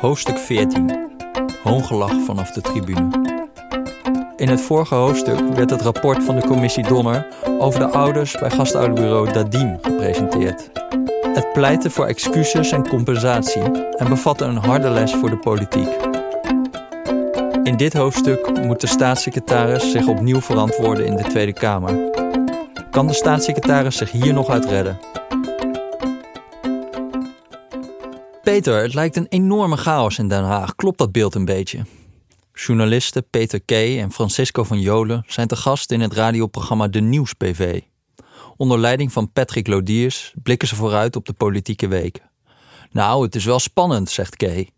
Hoofdstuk 14. Hoongelach vanaf de tribune. In het vorige hoofdstuk werd het rapport van de commissie Donner over de ouders bij gastouderbureau Dadim gepresenteerd. Het pleitte voor excuses en compensatie en bevatte een harde les voor de politiek. In dit hoofdstuk moet de staatssecretaris zich opnieuw verantwoorden in de Tweede Kamer. Kan de staatssecretaris zich hier nog uit redden? Peter, het lijkt een enorme chaos in Den Haag. Klopt dat beeld een beetje? Journalisten Peter Kay en Francisco van Jolen zijn te gast in het radioprogramma De Nieuws PV. Onder leiding van Patrick Lodiers blikken ze vooruit op de politieke week. Nou, het is wel spannend, zegt Kay.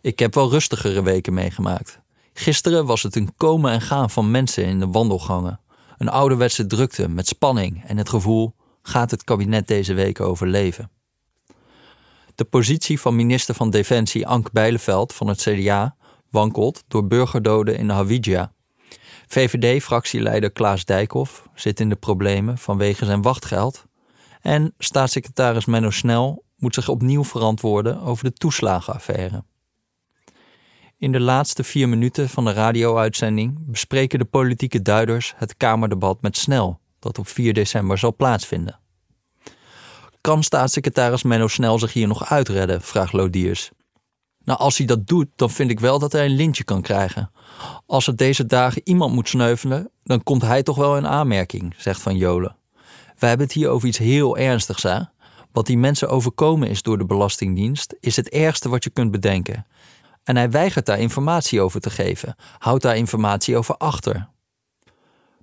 Ik heb wel rustigere weken meegemaakt. Gisteren was het een komen en gaan van mensen in de wandelgangen. Een ouderwetse drukte met spanning en het gevoel: gaat het kabinet deze week overleven? De positie van minister van Defensie Ank Bijleveld van het CDA wankelt door burgerdoden in Hawija. VVD-fractieleider Klaas Dijkhoff zit in de problemen vanwege zijn wachtgeld. En staatssecretaris Menno Snel moet zich opnieuw verantwoorden over de toeslagenaffaire. In de laatste vier minuten van de radio-uitzending bespreken de politieke duiders het Kamerdebat met Snel, dat op 4 december zal plaatsvinden. Kan staatssecretaris Menno Snel zich hier nog uitredden? vraagt Lodiers. Nou, als hij dat doet, dan vind ik wel dat hij een lintje kan krijgen. Als er deze dagen iemand moet sneuvelen, dan komt hij toch wel in aanmerking, zegt Van Jolen. We hebben het hier over iets heel ernstigs, hè? Wat die mensen overkomen is door de Belastingdienst, is het ergste wat je kunt bedenken. En hij weigert daar informatie over te geven, houdt daar informatie over achter.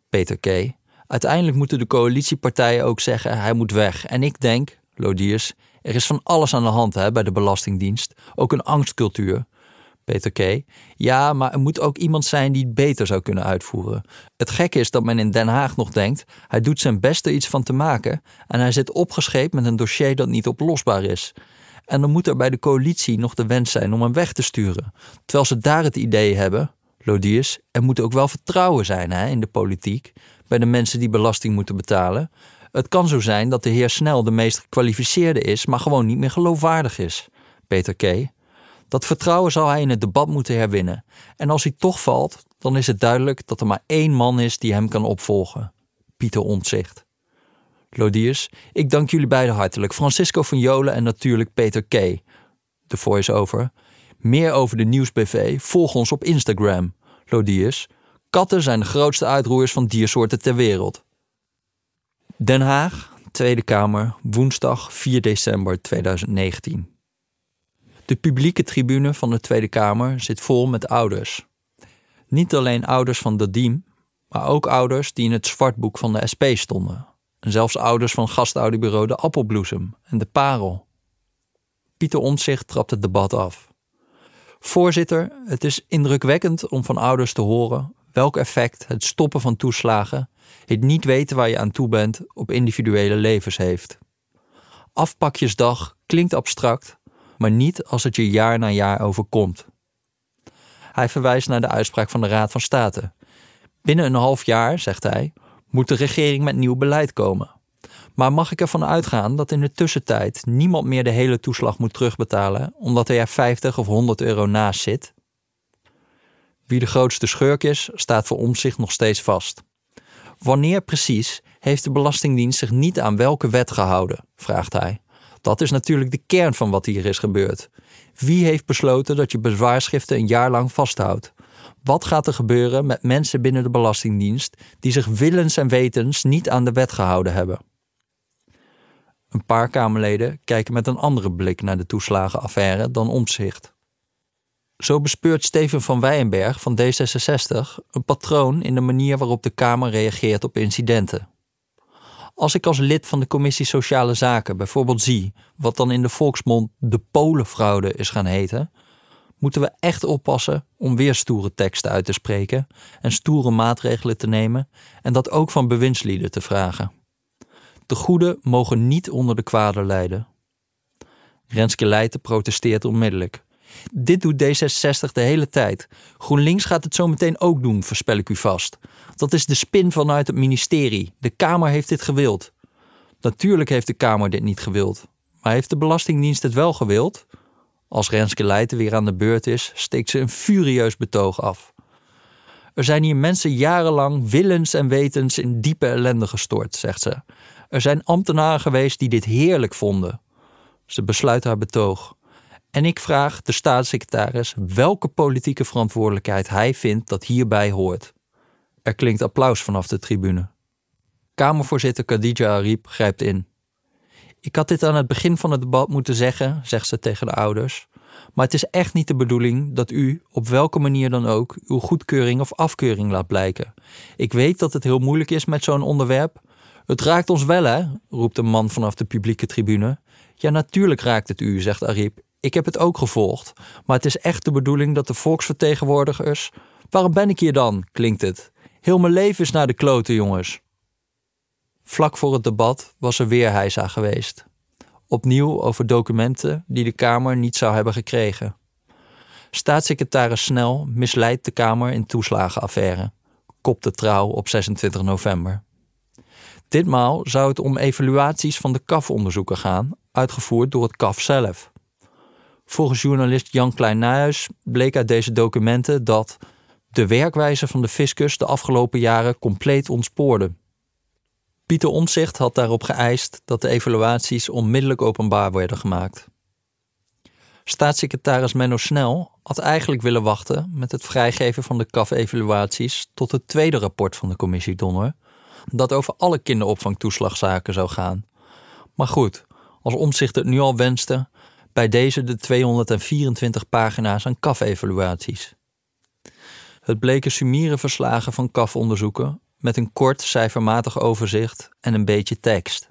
Peter K. Uiteindelijk moeten de coalitiepartijen ook zeggen hij moet weg. En ik denk, Lodiers, er is van alles aan de hand hè, bij de Belastingdienst. Ook een angstcultuur. Peter K. Ja, maar er moet ook iemand zijn die het beter zou kunnen uitvoeren. Het gekke is dat men in Den Haag nog denkt: hij doet zijn best er iets van te maken. En hij zit opgescheept met een dossier dat niet oplosbaar is. En dan moet er bij de coalitie nog de wens zijn om hem weg te sturen. Terwijl ze daar het idee hebben, Lodiers, er moet ook wel vertrouwen zijn hè, in de politiek bij de mensen die belasting moeten betalen. Het kan zo zijn dat de heer Snel de meest gekwalificeerde is, maar gewoon niet meer geloofwaardig is. Peter K. Dat vertrouwen zal hij in het debat moeten herwinnen. En als hij toch valt, dan is het duidelijk dat er maar één man is die hem kan opvolgen: Pieter Omtzigt. Lodiers, ik dank jullie beiden hartelijk. Francisco van Jolen en natuurlijk Peter K. De voice-over. Meer over de Nieuwsbv, volg ons op Instagram. Lodiers, Katten zijn de grootste uitroeiers van diersoorten ter wereld. Den Haag, Tweede Kamer, woensdag 4 december 2019. De publieke tribune van de Tweede Kamer zit vol met ouders. Niet alleen ouders van Dadim, maar ook ouders die in het zwartboek van de SP stonden. En zelfs ouders van gastouderbureau De Appelbloesem en De Parel. Pieter Omtzigt trapt het debat af. Voorzitter, het is indrukwekkend om van ouders te horen welk effect het stoppen van toeslagen, het niet weten waar je aan toe bent, op individuele levens heeft. Afpakjesdag klinkt abstract, maar niet als het je jaar na jaar overkomt. Hij verwijst naar de uitspraak van de Raad van State. Binnen een half jaar, zegt hij, moet de regering met nieuw beleid komen. Maar mag ik ervan uitgaan dat in de tussentijd niemand meer de hele toeslag moet terugbetalen omdat er 50 of 100 euro naast zit? Wie de grootste schurk is, staat voor omzicht nog steeds vast. Wanneer precies heeft de Belastingdienst zich niet aan welke wet gehouden? vraagt hij. Dat is natuurlijk de kern van wat hier is gebeurd. Wie heeft besloten dat je bezwaarschriften een jaar lang vasthoudt? Wat gaat er gebeuren met mensen binnen de Belastingdienst die zich willens en wetens niet aan de wet gehouden hebben? Een paar Kamerleden kijken met een andere blik naar de toeslagenaffaire dan omzicht. Zo bespeurt Steven van Weyenberg van D66 een patroon in de manier waarop de Kamer reageert op incidenten. Als ik als lid van de Commissie Sociale Zaken bijvoorbeeld zie wat dan in de volksmond de Polenfraude is gaan heten, moeten we echt oppassen om weer stoere teksten uit te spreken en stoere maatregelen te nemen en dat ook van bewindslieden te vragen. De goede mogen niet onder de kwade lijden. Renske Leijten protesteert onmiddellijk. Dit doet D66 de hele tijd. GroenLinks gaat het zo meteen ook doen, voorspel ik u vast. Dat is de spin vanuit het ministerie. De Kamer heeft dit gewild. Natuurlijk heeft de Kamer dit niet gewild. Maar heeft de Belastingdienst het wel gewild? Als Renske Leijten weer aan de beurt is, steekt ze een furieus betoog af. Er zijn hier mensen jarenlang willens en wetens in diepe ellende gestort, zegt ze. Er zijn ambtenaren geweest die dit heerlijk vonden. Ze besluit haar betoog. En ik vraag de staatssecretaris welke politieke verantwoordelijkheid hij vindt dat hierbij hoort. Er klinkt applaus vanaf de tribune. Kamervoorzitter Khadija Ariep grijpt in. Ik had dit aan het begin van het debat moeten zeggen, zegt ze tegen de ouders. Maar het is echt niet de bedoeling dat u, op welke manier dan ook, uw goedkeuring of afkeuring laat blijken. Ik weet dat het heel moeilijk is met zo'n onderwerp. Het raakt ons wel, hè? roept een man vanaf de publieke tribune. Ja, natuurlijk raakt het u, zegt Ariep. Ik heb het ook gevolgd. Maar het is echt de bedoeling dat de volksvertegenwoordigers. Waarom ben ik hier dan? klinkt het. Heel mijn leven is naar de kloten, jongens. Vlak voor het debat was er weer heisa geweest. Opnieuw over documenten die de Kamer niet zou hebben gekregen. Staatssecretaris Snel misleidt de Kamer in toeslagenaffaire, kopte trouw op 26 november. Ditmaal zou het om evaluaties van de KAF-onderzoeken gaan, uitgevoerd door het KAF zelf. Volgens journalist Jan Klein bleek uit deze documenten dat de werkwijze van de fiscus de afgelopen jaren compleet ontspoorde. Pieter Omtzigt had daarop geëist dat de evaluaties onmiddellijk openbaar werden gemaakt. Staatssecretaris Menno Snel had eigenlijk willen wachten met het vrijgeven van de CAF-evaluaties tot het tweede rapport van de commissie Donner, dat over alle kinderopvangtoeslagzaken zou gaan. Maar goed, als Omtzigt het nu al wenste, bij deze de 224 pagina's aan CAF-evaluaties. Het bleken sumiere verslagen van CAF-onderzoeken met een kort cijfermatig overzicht en een beetje tekst.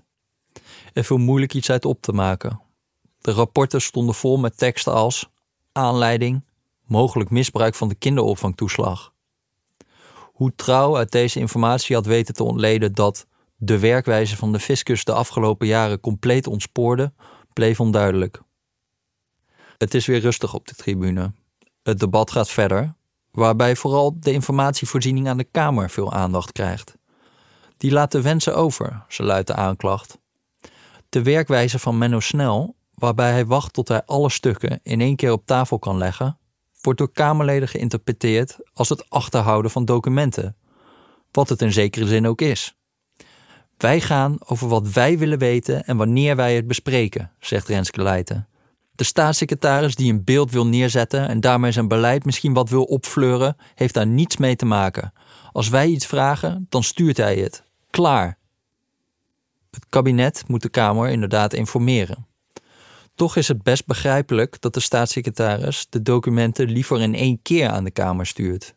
Er viel moeilijk iets uit op te maken. De rapporten stonden vol met teksten als aanleiding, mogelijk misbruik van de kinderopvangtoeslag. Hoe trouw uit deze informatie had weten te ontleden dat de werkwijze van de fiscus de afgelopen jaren compleet ontspoorde, bleef onduidelijk. Het is weer rustig op de tribune. Het debat gaat verder, waarbij vooral de informatievoorziening aan de Kamer veel aandacht krijgt. Die laat de wensen over, ze luidt de aanklacht. De werkwijze van Menno Snel, waarbij hij wacht tot hij alle stukken in één keer op tafel kan leggen, wordt door Kamerleden geïnterpreteerd als het achterhouden van documenten, wat het in zekere zin ook is. Wij gaan over wat wij willen weten en wanneer wij het bespreken, zegt Renske Leijten. De staatssecretaris die een beeld wil neerzetten en daarmee zijn beleid misschien wat wil opfleuren, heeft daar niets mee te maken. Als wij iets vragen, dan stuurt hij het. Klaar. Het kabinet moet de Kamer inderdaad informeren. Toch is het best begrijpelijk dat de staatssecretaris de documenten liever in één keer aan de Kamer stuurt.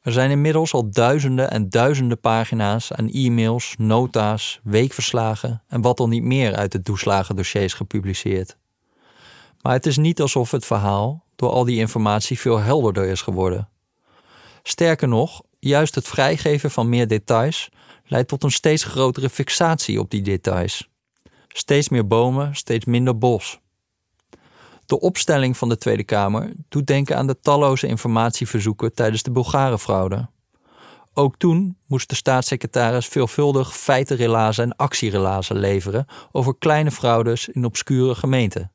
Er zijn inmiddels al duizenden en duizenden pagina's aan e-mails, nota's, weekverslagen en wat dan niet meer uit de toeslagendossiers gepubliceerd. Maar het is niet alsof het verhaal door al die informatie veel helderder is geworden. Sterker nog, juist het vrijgeven van meer details leidt tot een steeds grotere fixatie op die details. Steeds meer bomen, steeds minder bos. De opstelling van de Tweede Kamer doet denken aan de talloze informatieverzoeken tijdens de Bulgarenfraude. Ook toen moest de staatssecretaris veelvuldig feitenrelazen en actierelazen leveren over kleine fraudes in obscure gemeenten.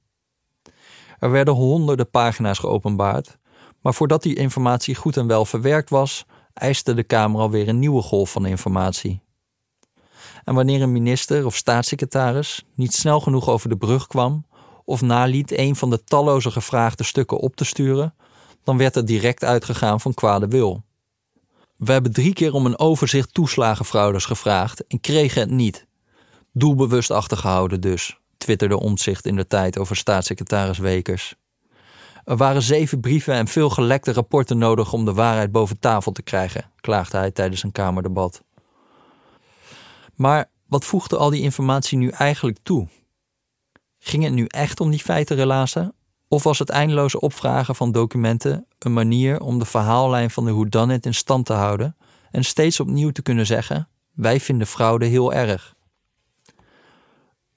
Er werden honderden pagina's geopenbaard, maar voordat die informatie goed en wel verwerkt was, eiste de Kamer alweer een nieuwe golf van informatie. En wanneer een minister of staatssecretaris niet snel genoeg over de brug kwam of naliet een van de talloze gevraagde stukken op te sturen, dan werd er direct uitgegaan van kwade wil. We hebben drie keer om een overzicht toeslagenfraudes gevraagd en kregen het niet. Doelbewust achtergehouden dus twitterde Omtzigt in de tijd over staatssecretaris Wekers. Er waren zeven brieven en veel gelekte rapporten nodig om de waarheid boven tafel te krijgen, klaagde hij tijdens een Kamerdebat. Maar wat voegde al die informatie nu eigenlijk toe? Ging het nu echt om die feitenrelazen? Of was het eindeloze opvragen van documenten een manier om de verhaallijn van de whodunit in stand te houden en steeds opnieuw te kunnen zeggen: wij vinden fraude heel erg?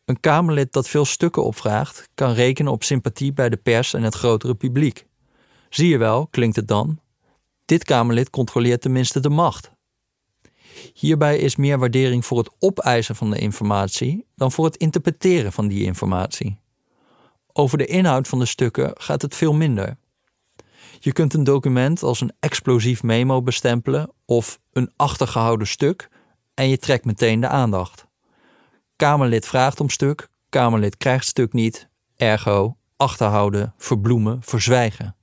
Een Kamerlid dat veel stukken opvraagt, kan rekenen op sympathie bij de pers en het grotere publiek. Zie je wel, klinkt het dan. Dit Kamerlid controleert tenminste de macht. Hierbij is meer waardering voor het opeisen van de informatie dan voor het interpreteren van die informatie. Over de inhoud van de stukken gaat het veel minder. Je kunt een document als een explosief memo bestempelen of een achtergehouden stuk en je trekt meteen de aandacht. Kamerlid vraagt om stuk, Kamerlid krijgt stuk niet, ergo achterhouden, verbloemen, verzwijgen.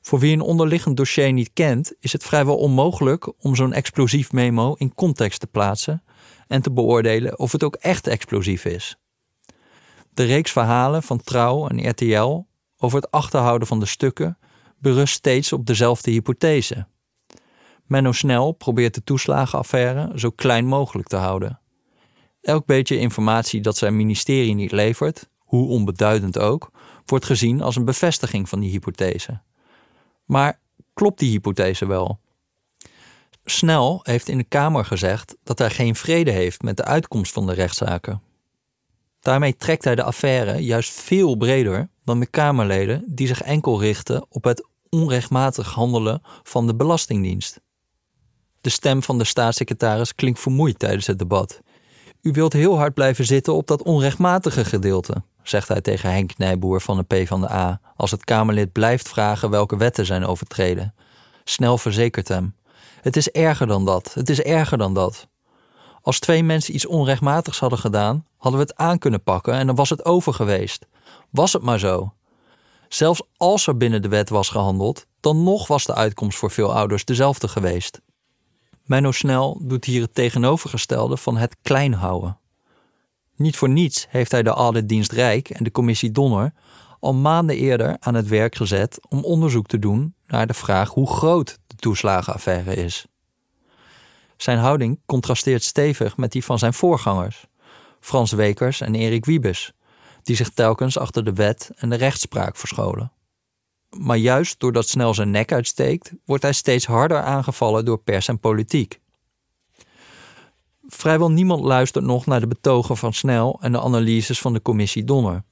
Voor wie een onderliggend dossier niet kent, is het vrijwel onmogelijk om zo'n explosief memo in context te plaatsen en te beoordelen of het ook echt explosief is. De reeks verhalen van Trouw en RTL over het achterhouden van de stukken berust steeds op dezelfde hypothese. Menno Snel probeert de toeslagenaffaire zo klein mogelijk te houden. Elk beetje informatie dat zijn ministerie niet levert, hoe onbeduidend ook, wordt gezien als een bevestiging van die hypothese. Maar klopt die hypothese wel? Snel heeft in de Kamer gezegd dat hij geen vrede heeft met de uitkomst van de rechtszaken. Daarmee trekt hij de affaire juist veel breder dan de Kamerleden die zich enkel richten op het onrechtmatig handelen van de Belastingdienst. De stem van de staatssecretaris klinkt vermoeid tijdens het debat. U wilt heel hard blijven zitten op dat onrechtmatige gedeelte, zegt hij tegen Henk Nijboer van de PvdA als het Kamerlid blijft vragen welke wetten zijn overtreden. Snel verzekert hem: Het is erger dan dat, het is erger dan dat. Als twee mensen iets onrechtmatigs hadden gedaan, hadden we het aan kunnen pakken en dan was het over geweest. Was het maar zo. Zelfs als er binnen de wet was gehandeld, dan nog was de uitkomst voor veel ouders dezelfde geweest. Menno Snel doet hier het tegenovergestelde van het klein houden. Niet voor niets heeft hij de auditdienst Rijk en de commissie Donner al maanden eerder aan het werk gezet om onderzoek te doen naar de vraag hoe groot de toeslagenaffaire is. Zijn houding contrasteert stevig met die van zijn voorgangers, Frans Wekers en Erik Wiebes, die zich telkens achter de wet en de rechtspraak verscholen. Maar juist doordat Snel zijn nek uitsteekt, wordt hij steeds harder aangevallen door pers en politiek. Vrijwel niemand luistert nog naar de betogen van Snel en de analyses van de commissie Donner.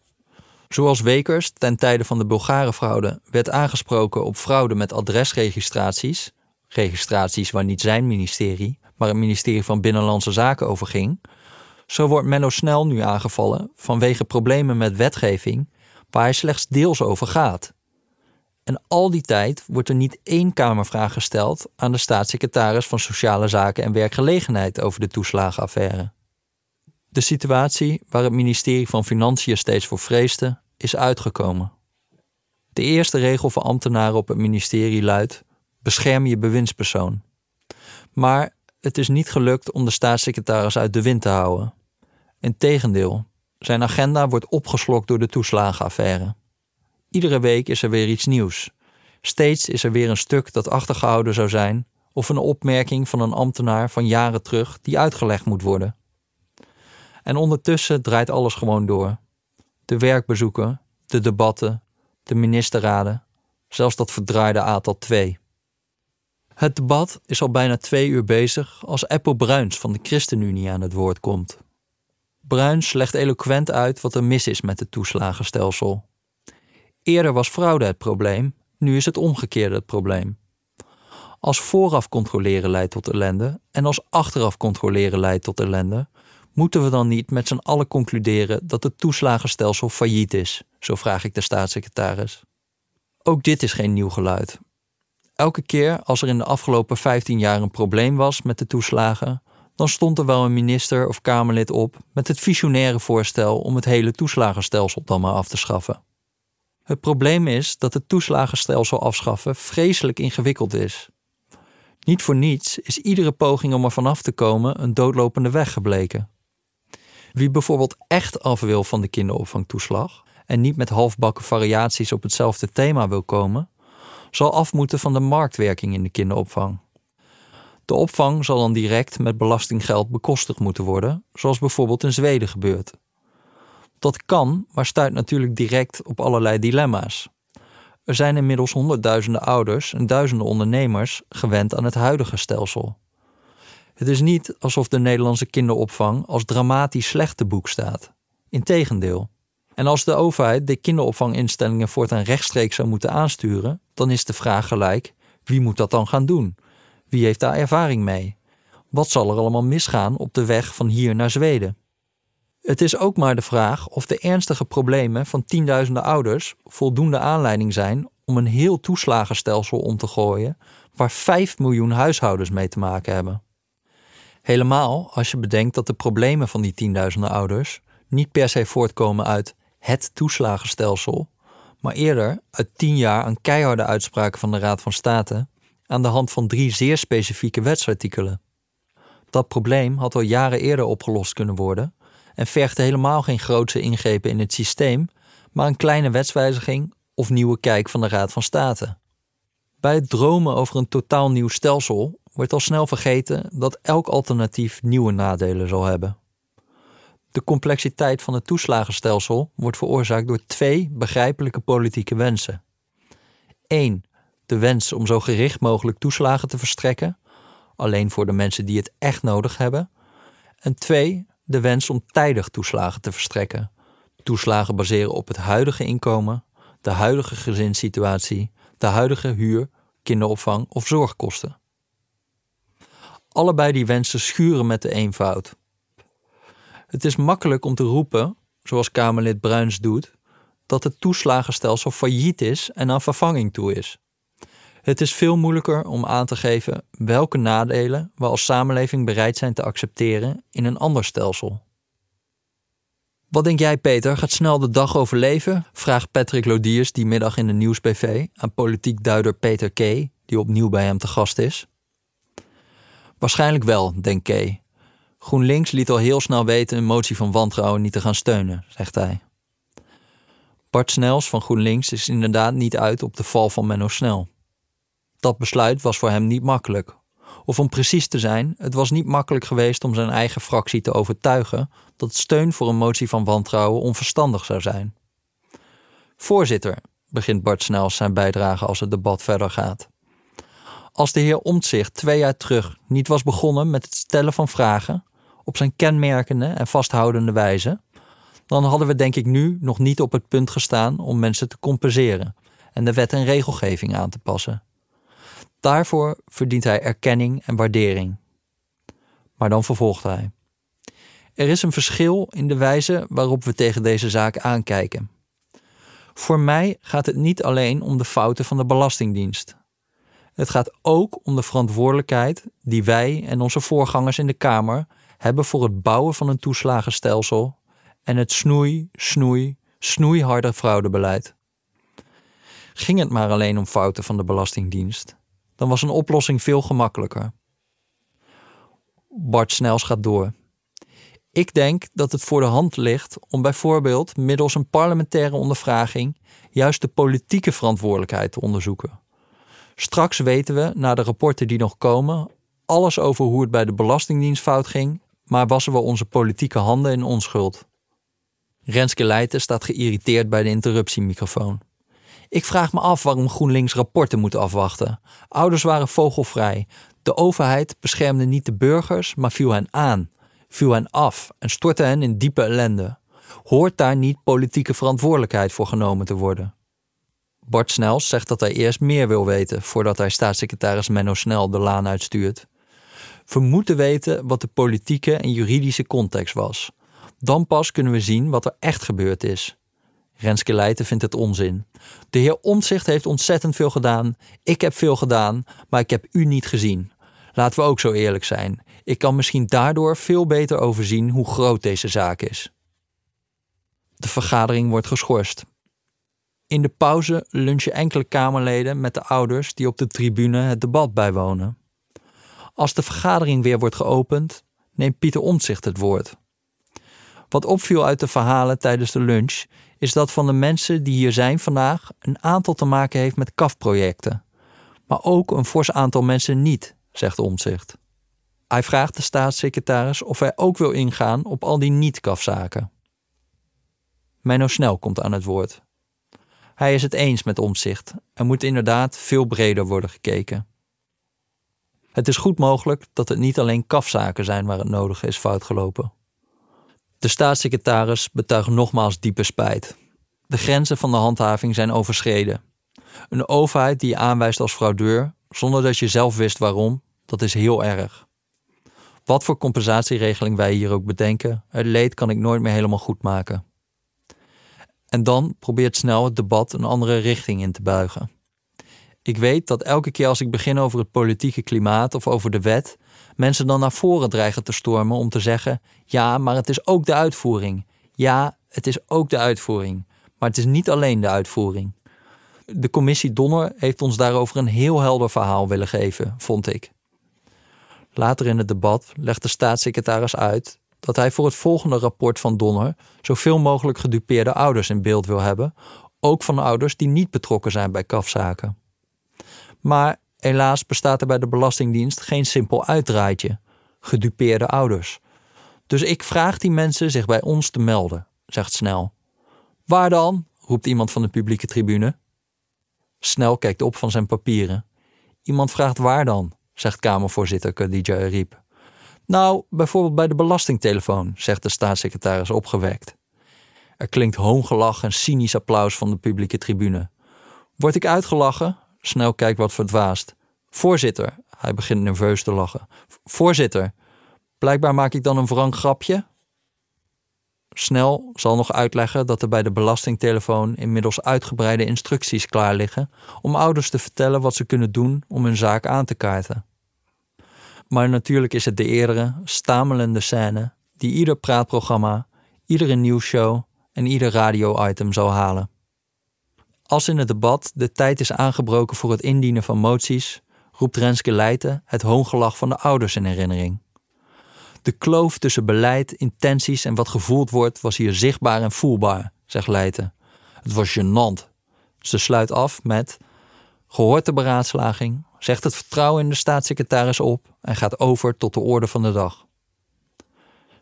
Zoals Wekers ten tijde van de Bulgarenfraude werd aangesproken op fraude met adresregistraties, registraties waar niet zijn ministerie, maar het ministerie van Binnenlandse Zaken over ging, zo wordt Menno Snel nu aangevallen vanwege problemen met wetgeving waar hij slechts deels over gaat. En al die tijd wordt er niet één Kamervraag gesteld aan de staatssecretaris van Sociale Zaken en Werkgelegenheid over de toeslagenaffaire. De situatie waar het ministerie van Financiën steeds voor vreesde, is uitgekomen. De eerste regel voor ambtenaren op het ministerie luidt: bescherm je bewindspersoon. Maar het is niet gelukt om de staatssecretaris uit de wind te houden. Integendeel, zijn agenda wordt opgeslokt door de toeslagenaffaire. Iedere week is er weer iets nieuws. Steeds is er weer een stuk dat achtergehouden zou zijn, of een opmerking van een ambtenaar van jaren terug die uitgelegd moet worden. En ondertussen draait alles gewoon door. De werkbezoeken, de debatten, de ministerraden, zelfs dat verdraaide aantal 2. Het debat is al bijna twee uur bezig als Eppo Bruins van de ChristenUnie aan het woord komt. Bruins legt eloquent uit wat er mis is met het toeslagenstelsel. Eerder was fraude het probleem, nu is het omgekeerde het probleem. Als vooraf controleren leidt tot ellende en als achteraf controleren leidt tot ellende, moeten we dan niet met z'n allen concluderen dat het toeslagenstelsel failliet is? Zo vraag ik de staatssecretaris. Ook dit is geen nieuw geluid. Elke keer als er in de afgelopen 15 jaar een probleem was met de toeslagen, dan stond er wel een minister of Kamerlid op met het visionaire voorstel om het hele toeslagenstelsel dan maar af te schaffen. Het probleem is dat het toeslagenstelsel afschaffen vreselijk ingewikkeld is. Niet voor niets is iedere poging om er vanaf te komen een doodlopende weg gebleken. Wie bijvoorbeeld echt af wil van de kinderopvangtoeslag en niet met halfbakken variaties op hetzelfde thema wil komen, zal af moeten van de marktwerking in de kinderopvang. De opvang zal dan direct met belastinggeld bekostigd moeten worden, zoals bijvoorbeeld in Zweden gebeurt. Dat kan, maar stuit natuurlijk direct op allerlei dilemma's. Er zijn inmiddels honderdduizenden ouders en duizenden ondernemers gewend aan het huidige stelsel. Het is niet alsof de Nederlandse kinderopvang als dramatisch slecht te boek staat. Integendeel. En als de overheid de kinderopvanginstellingen voortaan rechtstreeks zou moeten aansturen, dan is de vraag gelijk: wie moet dat dan gaan doen? Wie heeft daar ervaring mee? Wat zal er allemaal misgaan op de weg van hier naar Zweden? Het is ook maar de vraag of de ernstige problemen van tienduizenden ouders voldoende aanleiding zijn om een heel toeslagenstelsel om te gooien waar 5 miljoen huishoudens mee te maken hebben. Helemaal als je bedenkt dat de problemen van die tienduizenden ouders niet per se voortkomen uit het toeslagenstelsel, maar eerder uit tien jaar aan keiharde uitspraken van de Raad van State aan de hand van drie zeer specifieke wetsartikelen. Dat probleem had al jaren eerder opgelost kunnen worden en vergde helemaal geen grootse ingrepen in het systeem, maar een kleine wetswijziging of nieuwe kijk van de Raad van State. Bij het dromen over een totaal nieuw stelsel wordt al snel vergeten dat elk alternatief nieuwe nadelen zal hebben. De complexiteit van het toeslagenstelsel wordt veroorzaakt door twee begrijpelijke politieke wensen. 1. De wens om zo gericht mogelijk toeslagen te verstrekken, alleen voor de mensen die het echt nodig hebben. En 2. De wens om tijdig toeslagen te verstrekken. Toeslagen baseren op het huidige inkomen, de huidige gezinssituatie, de huidige huur, kinderopvang of zorgkosten. Allebei die wensen schuren met de eenvoud. Het is makkelijk om te roepen, zoals Kamerlid Bruins doet, dat het toeslagenstelsel failliet is en aan vervanging toe is. Het is veel moeilijker om aan te geven welke nadelen we als samenleving bereid zijn te accepteren in een ander stelsel. Wat denk jij, Peter? Gaat snel de dag overleven? vraagt Patrick Lodiers die middag in de Nieuwsbv aan politiek duider Peter K., die opnieuw bij hem te gast is. Waarschijnlijk wel, denkt K. GroenLinks liet al heel snel weten een motie van wantrouwen niet te gaan steunen, zegt hij. Bart Snels van GroenLinks is inderdaad niet uit op de val van Menno Snel. Dat besluit was voor hem niet makkelijk. Of om precies te zijn, het was niet makkelijk geweest om zijn eigen fractie te overtuigen dat steun voor een motie van wantrouwen onverstandig zou zijn. Voorzitter, begint Bart Snels zijn bijdrage als het debat verder gaat. Als de heer Omtzigt twee jaar terug niet was begonnen met het stellen van vragen, op zijn kenmerkende en vasthoudende wijze, dan hadden we denk ik nu nog niet op het punt gestaan om mensen te compenseren en de wet en regelgeving aan te passen. Daarvoor verdient hij erkenning en waardering. Maar dan vervolgt hij. Er is een verschil in de wijze waarop we tegen deze zaak aankijken. Voor mij gaat het niet alleen om de fouten van de Belastingdienst. Het gaat ook om de verantwoordelijkheid die wij en onze voorgangers in de Kamer hebben voor het bouwen van een toeslagenstelsel en het snoei, snoei, snoeiharde fraudebeleid. Ging het maar alleen om fouten van de Belastingdienst, dan was een oplossing veel gemakkelijker. Bart Snels gaat door. Ik denk dat het voor de hand ligt om bijvoorbeeld middels een parlementaire ondervraging juist de politieke verantwoordelijkheid te onderzoeken. Straks weten we, na de rapporten die nog komen, alles over hoe het bij de Belastingdienst fout ging maar wassen we onze politieke handen in onschuld. Renske Leijten staat geïrriteerd bij de interruptiemicrofoon. Ik vraag me af waarom GroenLinks rapporten moet afwachten. Ouders waren vogelvrij. De overheid beschermde niet de burgers, maar viel hen aan, viel hen af en stortte hen in diepe ellende. Hoort daar niet politieke verantwoordelijkheid voor genomen te worden? Bart Snels zegt dat hij eerst meer wil weten voordat hij staatssecretaris Menno Snel de laan uitstuurt. We moeten weten wat de politieke en juridische context was. Dan pas kunnen we zien wat er echt gebeurd is. Renske Leijten vindt het onzin. De heer Omtzigt heeft ontzettend veel gedaan. Ik heb veel gedaan, maar ik heb u niet gezien. Laten we ook zo eerlijk zijn. Ik kan misschien daardoor veel beter overzien hoe groot deze zaak is. De vergadering wordt geschorst. In de pauze lunchen enkele Kamerleden met de ouders die op de tribune het debat bijwonen. Als de vergadering weer wordt geopend, neemt Pieter Omtzigt het woord. Wat opviel uit de verhalen tijdens de lunch is dat van de mensen die hier zijn vandaag een aantal te maken heeft met kafprojecten. Maar ook een fors aantal mensen niet, zegt Omtzigt. Hij vraagt de staatssecretaris of hij ook wil ingaan op al die niet-kafzaken. Menno Snel komt aan het woord. Hij is het eens met Omtzigt. Er moet inderdaad veel breder worden gekeken. Het is goed mogelijk dat het niet alleen kafzaken zijn waar het nodig is fout gelopen. De staatssecretaris betuigt nogmaals diepe spijt. De grenzen van de handhaving zijn overschreden. Een overheid die je aanwijst als fraudeur zonder dat je zelf wist waarom, dat is heel erg. Wat voor compensatieregeling wij hier ook bedenken, het leed kan ik nooit meer helemaal goed maken. En dan probeert snel het debat een andere richting in te buigen. Ik weet dat elke keer als ik begin over het politieke klimaat of over de wet, mensen dan naar voren dreigen te stormen om te zeggen: ja, maar het is ook de uitvoering. Ja, het is ook de uitvoering. Maar het is niet alleen de uitvoering. De commissie Donner heeft ons daarover een heel helder verhaal willen geven, vond ik. Later in het debat legt de staatssecretaris uit dat hij voor het volgende rapport van Donner zoveel mogelijk gedupeerde ouders in beeld wil hebben, ook van ouders die niet betrokken zijn bij kafzaken. Maar helaas bestaat er bij de Belastingdienst geen simpel uitdraaitje: gedupeerde ouders. Dus ik vraag die mensen zich bij ons te melden, zegt Snel. Waar dan? roept iemand van de publieke tribune. Snel kijkt op van zijn papieren. Iemand vraagt waar dan, zegt Kamervoorzitter Khadija Riep. Nou, bijvoorbeeld bij de belastingtelefoon, zegt de staatssecretaris opgewekt. Er klinkt hoongelach en cynisch applaus van de publieke tribune. Word ik uitgelachen? Snel kijkt wat verdwaasd. Voorzitter, hij begint nerveus te lachen. Voorzitter, blijkbaar maak ik dan een wrang grapje? Snel zal nog uitleggen dat er bij de belastingtelefoon inmiddels uitgebreide instructies klaar liggen om ouders te vertellen wat ze kunnen doen om hun zaak aan te kaarten. Maar natuurlijk is het de eerdere, stamelende scène die ieder praatprogramma, iedere nieuwsshow en ieder radio-item zal halen. Als in het debat de tijd is aangebroken voor het indienen van moties, roept Renske Leijten het hoongelach van de ouders in herinnering. De kloof tussen beleid, intenties en wat gevoeld wordt was hier zichtbaar en voelbaar, zegt Leijten. Het was gênant. Ze sluit af met: Gehoord de beraadslaging, zegt het vertrouwen in de staatssecretaris op en gaat over tot de orde van de dag.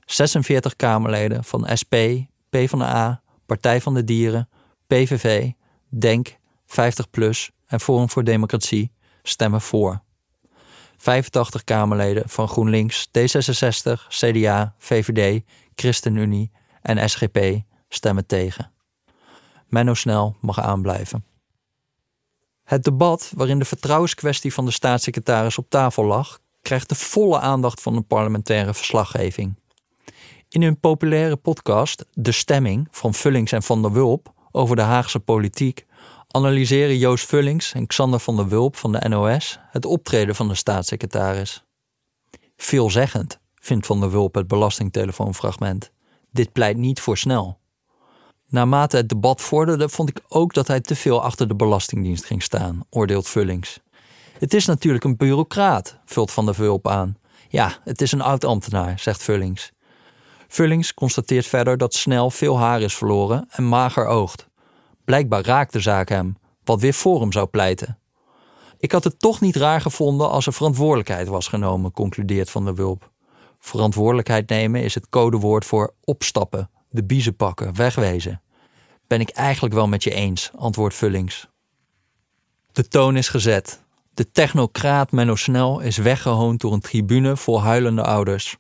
46 Kamerleden van SP, PvdA, Partij van de Dieren, PVV, DENK, 50PLUS en Forum voor Democratie stemmen voor. 85 Kamerleden van GroenLinks, D66, CDA, VVD, ChristenUnie en SGP stemmen tegen. Menno Snel mag aanblijven. Het debat waarin de vertrouwenskwestie van de staatssecretaris op tafel lag, krijgt de volle aandacht van de parlementaire verslaggeving. In hun populaire podcast De Stemming van Vullings en Van der Wulp over de Haagse politiek analyseren Joost Vullings en Xander van der Wulp van de NOS het optreden van de staatssecretaris. Veelzeggend, vindt Van der Wulp het belastingtelefoonfragment. Dit pleit niet voor snel. Naarmate het debat vorderde, vond ik ook dat hij te veel achter de Belastingdienst ging staan, oordeelt Vullings. Het is natuurlijk een bureaucraat, vult Van der Wulp aan. Ja, het is een oud-ambtenaar, zegt Vullings. Vullings constateert verder dat snel veel haar is verloren en mager oogt. Blijkbaar raakt de zaak hem, wat weer voor hem zou pleiten. Ik had het toch niet raar gevonden als er verantwoordelijkheid was genomen, concludeert Van der Wulp. Verantwoordelijkheid nemen is het codewoord voor opstappen, de biezen pakken, wegwezen. Ben ik eigenlijk wel met je eens, antwoordt Vullings. De toon is gezet. De technocraat Menno Snel is weggehoond door een tribune vol huilende ouders.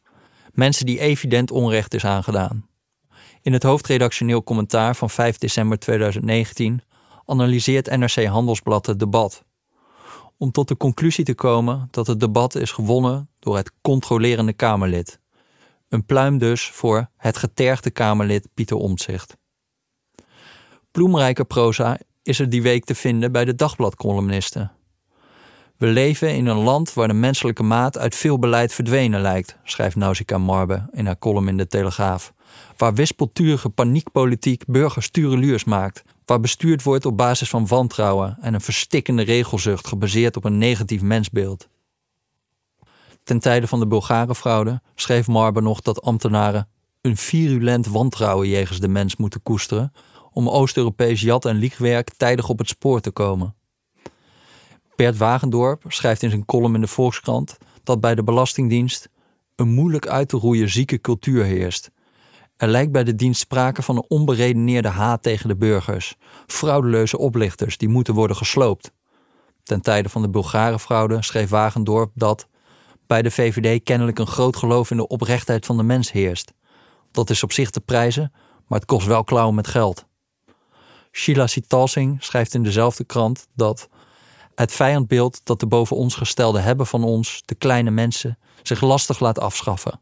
Mensen die evident onrecht is aangedaan. In het hoofdredactioneel commentaar van 5 december 2019 analyseert NRC Handelsblad het debat. Om tot de conclusie te komen dat het debat is gewonnen door het controlerende Kamerlid. Een pluim dus voor het getergde Kamerlid Pieter Omtzigt. Bloemrijke proza is er die week te vinden bij de dagbladcolumnisten. We leven in een land waar de menselijke maat uit veel beleid verdwenen lijkt, schrijft Nausicaa Marbe in haar column in de Telegraaf waar wispelturige paniekpolitiek burgers tureluurs maakt, waar bestuurd wordt op basis van wantrouwen en een verstikkende regelzucht gebaseerd op een negatief mensbeeld. Ten tijde van de Bulgarenfraude schreef Marber nog dat ambtenaren een virulent wantrouwen jegens de mens moeten koesteren om Oost-Europees jat- en liegwerk tijdig op het spoor te komen. Bert Wagendorp schrijft in zijn column in de Volkskrant dat bij de Belastingdienst een moeilijk uit te roeien zieke cultuur heerst, er lijkt bij de dienst sprake van een onberedeneerde haat tegen de burgers, fraudeleuze oplichters die moeten worden gesloopt. Ten tijde van de Bulgarenfraude schreef Wagendorp dat bij de VVD kennelijk een groot geloof in de oprechtheid van de mens heerst. dat is op zich te prijzen, maar het kost wel klauwen met geld. Sheila Sitalsing schrijft in dezelfde krant dat het vijandbeeld dat de boven ons gestelde hebben van ons, de kleine mensen, zich lastig laat afschaffen.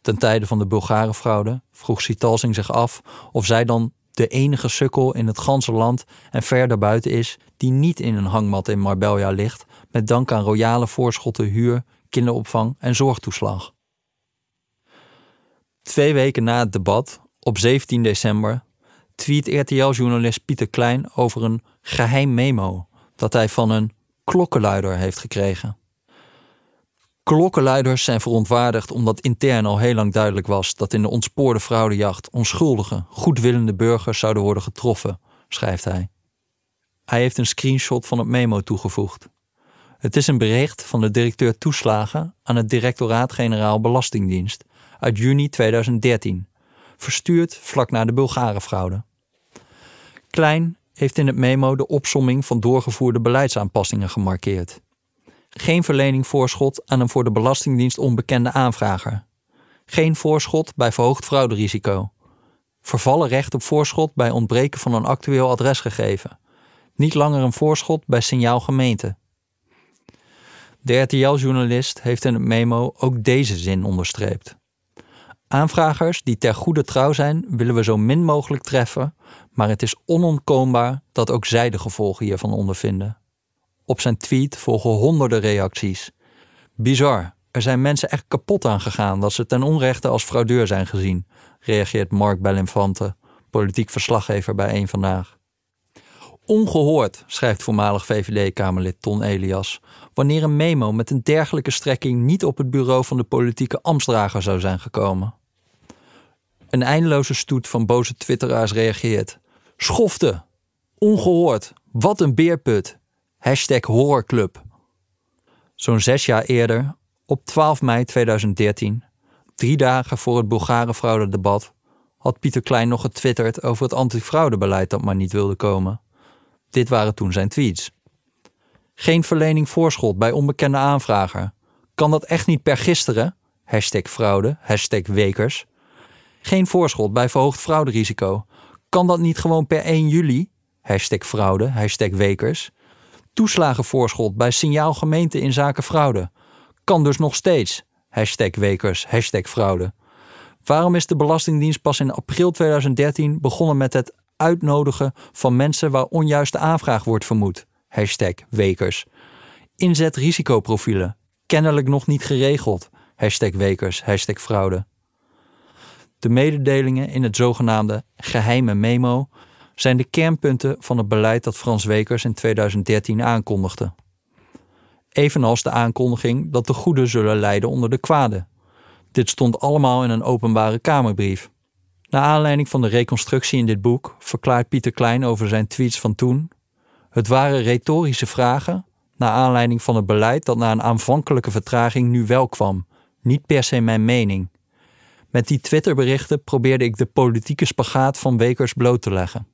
Ten tijde van de Bulgarenfraude vroeg Sitalsing zich af of zij dan de enige sukkel in het ganse land en ver daarbuiten is die niet in een hangmat in Marbella ligt met dank aan royale voorschotten huur, kinderopvang en zorgtoeslag. Twee weken na het debat, op 17 december, tweet RTL-journalist Pieter Klein over een geheim memo dat hij van een klokkenluider heeft gekregen. Klokkenluiders zijn verontwaardigd omdat intern al heel lang duidelijk was dat in de ontspoorde fraudejacht onschuldige, goedwillende burgers zouden worden getroffen, schrijft hij. Hij heeft een screenshot van het memo toegevoegd. Het is een bericht van de directeur toeslagen aan het Directoraat-Generaal Belastingdienst uit juni 2013, verstuurd vlak na de Bulgarenfraude. Klein heeft in het memo de opsomming van doorgevoerde beleidsaanpassingen gemarkeerd. Geen verlening voorschot aan een voor de Belastingdienst onbekende aanvrager. Geen voorschot bij verhoogd frauderisico. Vervallen recht op voorschot bij ontbreken van een actueel adresgegeven. Niet langer een voorschot bij signaal gemeente. De RTL-journalist heeft in het memo ook deze zin onderstreept. Aanvragers die ter goede trouw zijn, willen we zo min mogelijk treffen, maar het is onontkoombaar dat ook zij de gevolgen hiervan ondervinden. Op zijn tweet volgen honderden reacties. Bizar, er zijn mensen echt kapot aan gegaan dat ze ten onrechte als fraudeur zijn gezien, reageert Mark Bellinfante, politiek verslaggever bij Eén Vandaag. Ongehoord, schrijft voormalig VVD-Kamerlid Ton Elias, wanneer een memo met een dergelijke strekking niet op het bureau van de politieke ambtsdrager zou zijn gekomen. Een eindeloze stoet van boze twitteraars reageert. Schofte! Ongehoord! Wat een beerput! Hashtag horrorclub. Zo'n zes jaar eerder, op 12 mei 2013, drie dagen voor het Bulgaren-fraude-debat, had Pieter Klein nog getwitterd over het antifraudebeleid dat maar niet wilde komen. Dit waren toen zijn tweets. Geen verlening voorschot bij onbekende aanvrager. Kan dat echt niet per gisteren? Hashtag fraude, hashtag wekers. Geen voorschot bij verhoogd frauderisico. Kan dat niet gewoon per 1 juli? Hashtag fraude, hashtag wekers. Toeslagenvoorschot bij signaal gemeente in zaken fraude. Kan dus nog steeds. Hashtag wekers, hashtag fraude. Waarom is de Belastingdienst pas in april 2013 begonnen met het uitnodigen van mensen waar onjuiste aanvraag wordt vermoed? Hashtag wekers. Inzet risicoprofielen. Kennelijk nog niet geregeld. Hashtag wekers, hashtag fraude. De mededelingen in het zogenaamde geheime memo zijn de kernpunten van het beleid dat Frans Wekers in 2013 aankondigde. Evenals de aankondiging dat de goede zullen lijden onder de kwade. Dit stond allemaal in een openbare Kamerbrief. Naar aanleiding van de reconstructie in dit boek verklaart Pieter Klein over zijn tweets van toen: Het waren retorische vragen naar aanleiding van het beleid dat na een aanvankelijke vertraging nu wel kwam, niet per se mijn mening. Met die Twitterberichten probeerde ik de politieke spagaat van Wekers bloot te leggen.